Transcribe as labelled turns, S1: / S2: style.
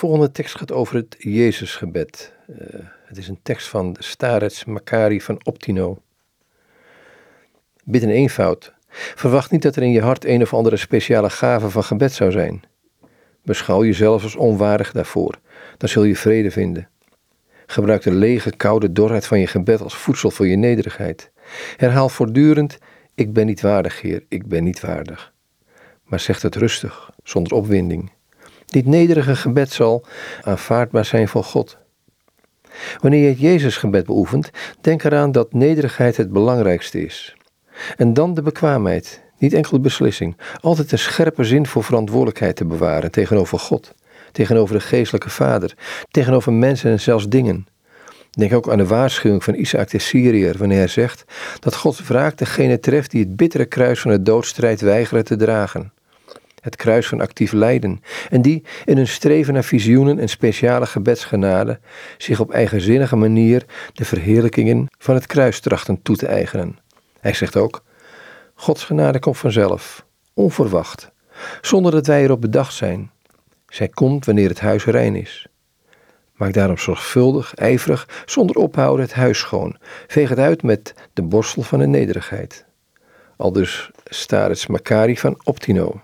S1: volgende tekst gaat over het Jezusgebed. Uh, het is een tekst van Starets Makari van Optino. Bid in eenvoud. Verwacht niet dat er in je hart een of andere speciale gave van gebed zou zijn. Beschouw jezelf als onwaardig daarvoor, dan zul je vrede vinden. Gebruik de lege, koude dorheid van je gebed als voedsel voor je nederigheid. Herhaal voortdurend: Ik ben niet waardig, Heer, ik ben niet waardig. Maar zeg het rustig, zonder opwinding. Dit nederige gebed zal aanvaardbaar zijn voor God. Wanneer je het Jezusgebed beoefent, denk eraan dat nederigheid het belangrijkste is. En dan de bekwaamheid, niet enkel de beslissing, altijd een scherpe zin voor verantwoordelijkheid te bewaren tegenover God, tegenover de geestelijke Vader, tegenover mensen en zelfs dingen. Denk ook aan de waarschuwing van Isaac de Syriër wanneer hij zegt dat Gods wraak degene treft die het bittere kruis van de doodstrijd weigeren te dragen het kruis van actief lijden, en die in hun streven naar visioenen en speciale gebedsgenade zich op eigenzinnige manier de verheerlijkingen van het kruis trachten toe te eigenen. Hij zegt ook: Gods genade komt vanzelf, onverwacht, zonder dat wij erop bedacht zijn. Zij komt wanneer het huis rein is. Maak daarom zorgvuldig, ijverig, zonder ophouden het huis schoon. Veeg het uit met de borstel van de nederigheid. Aldus staat het Makari van Optino.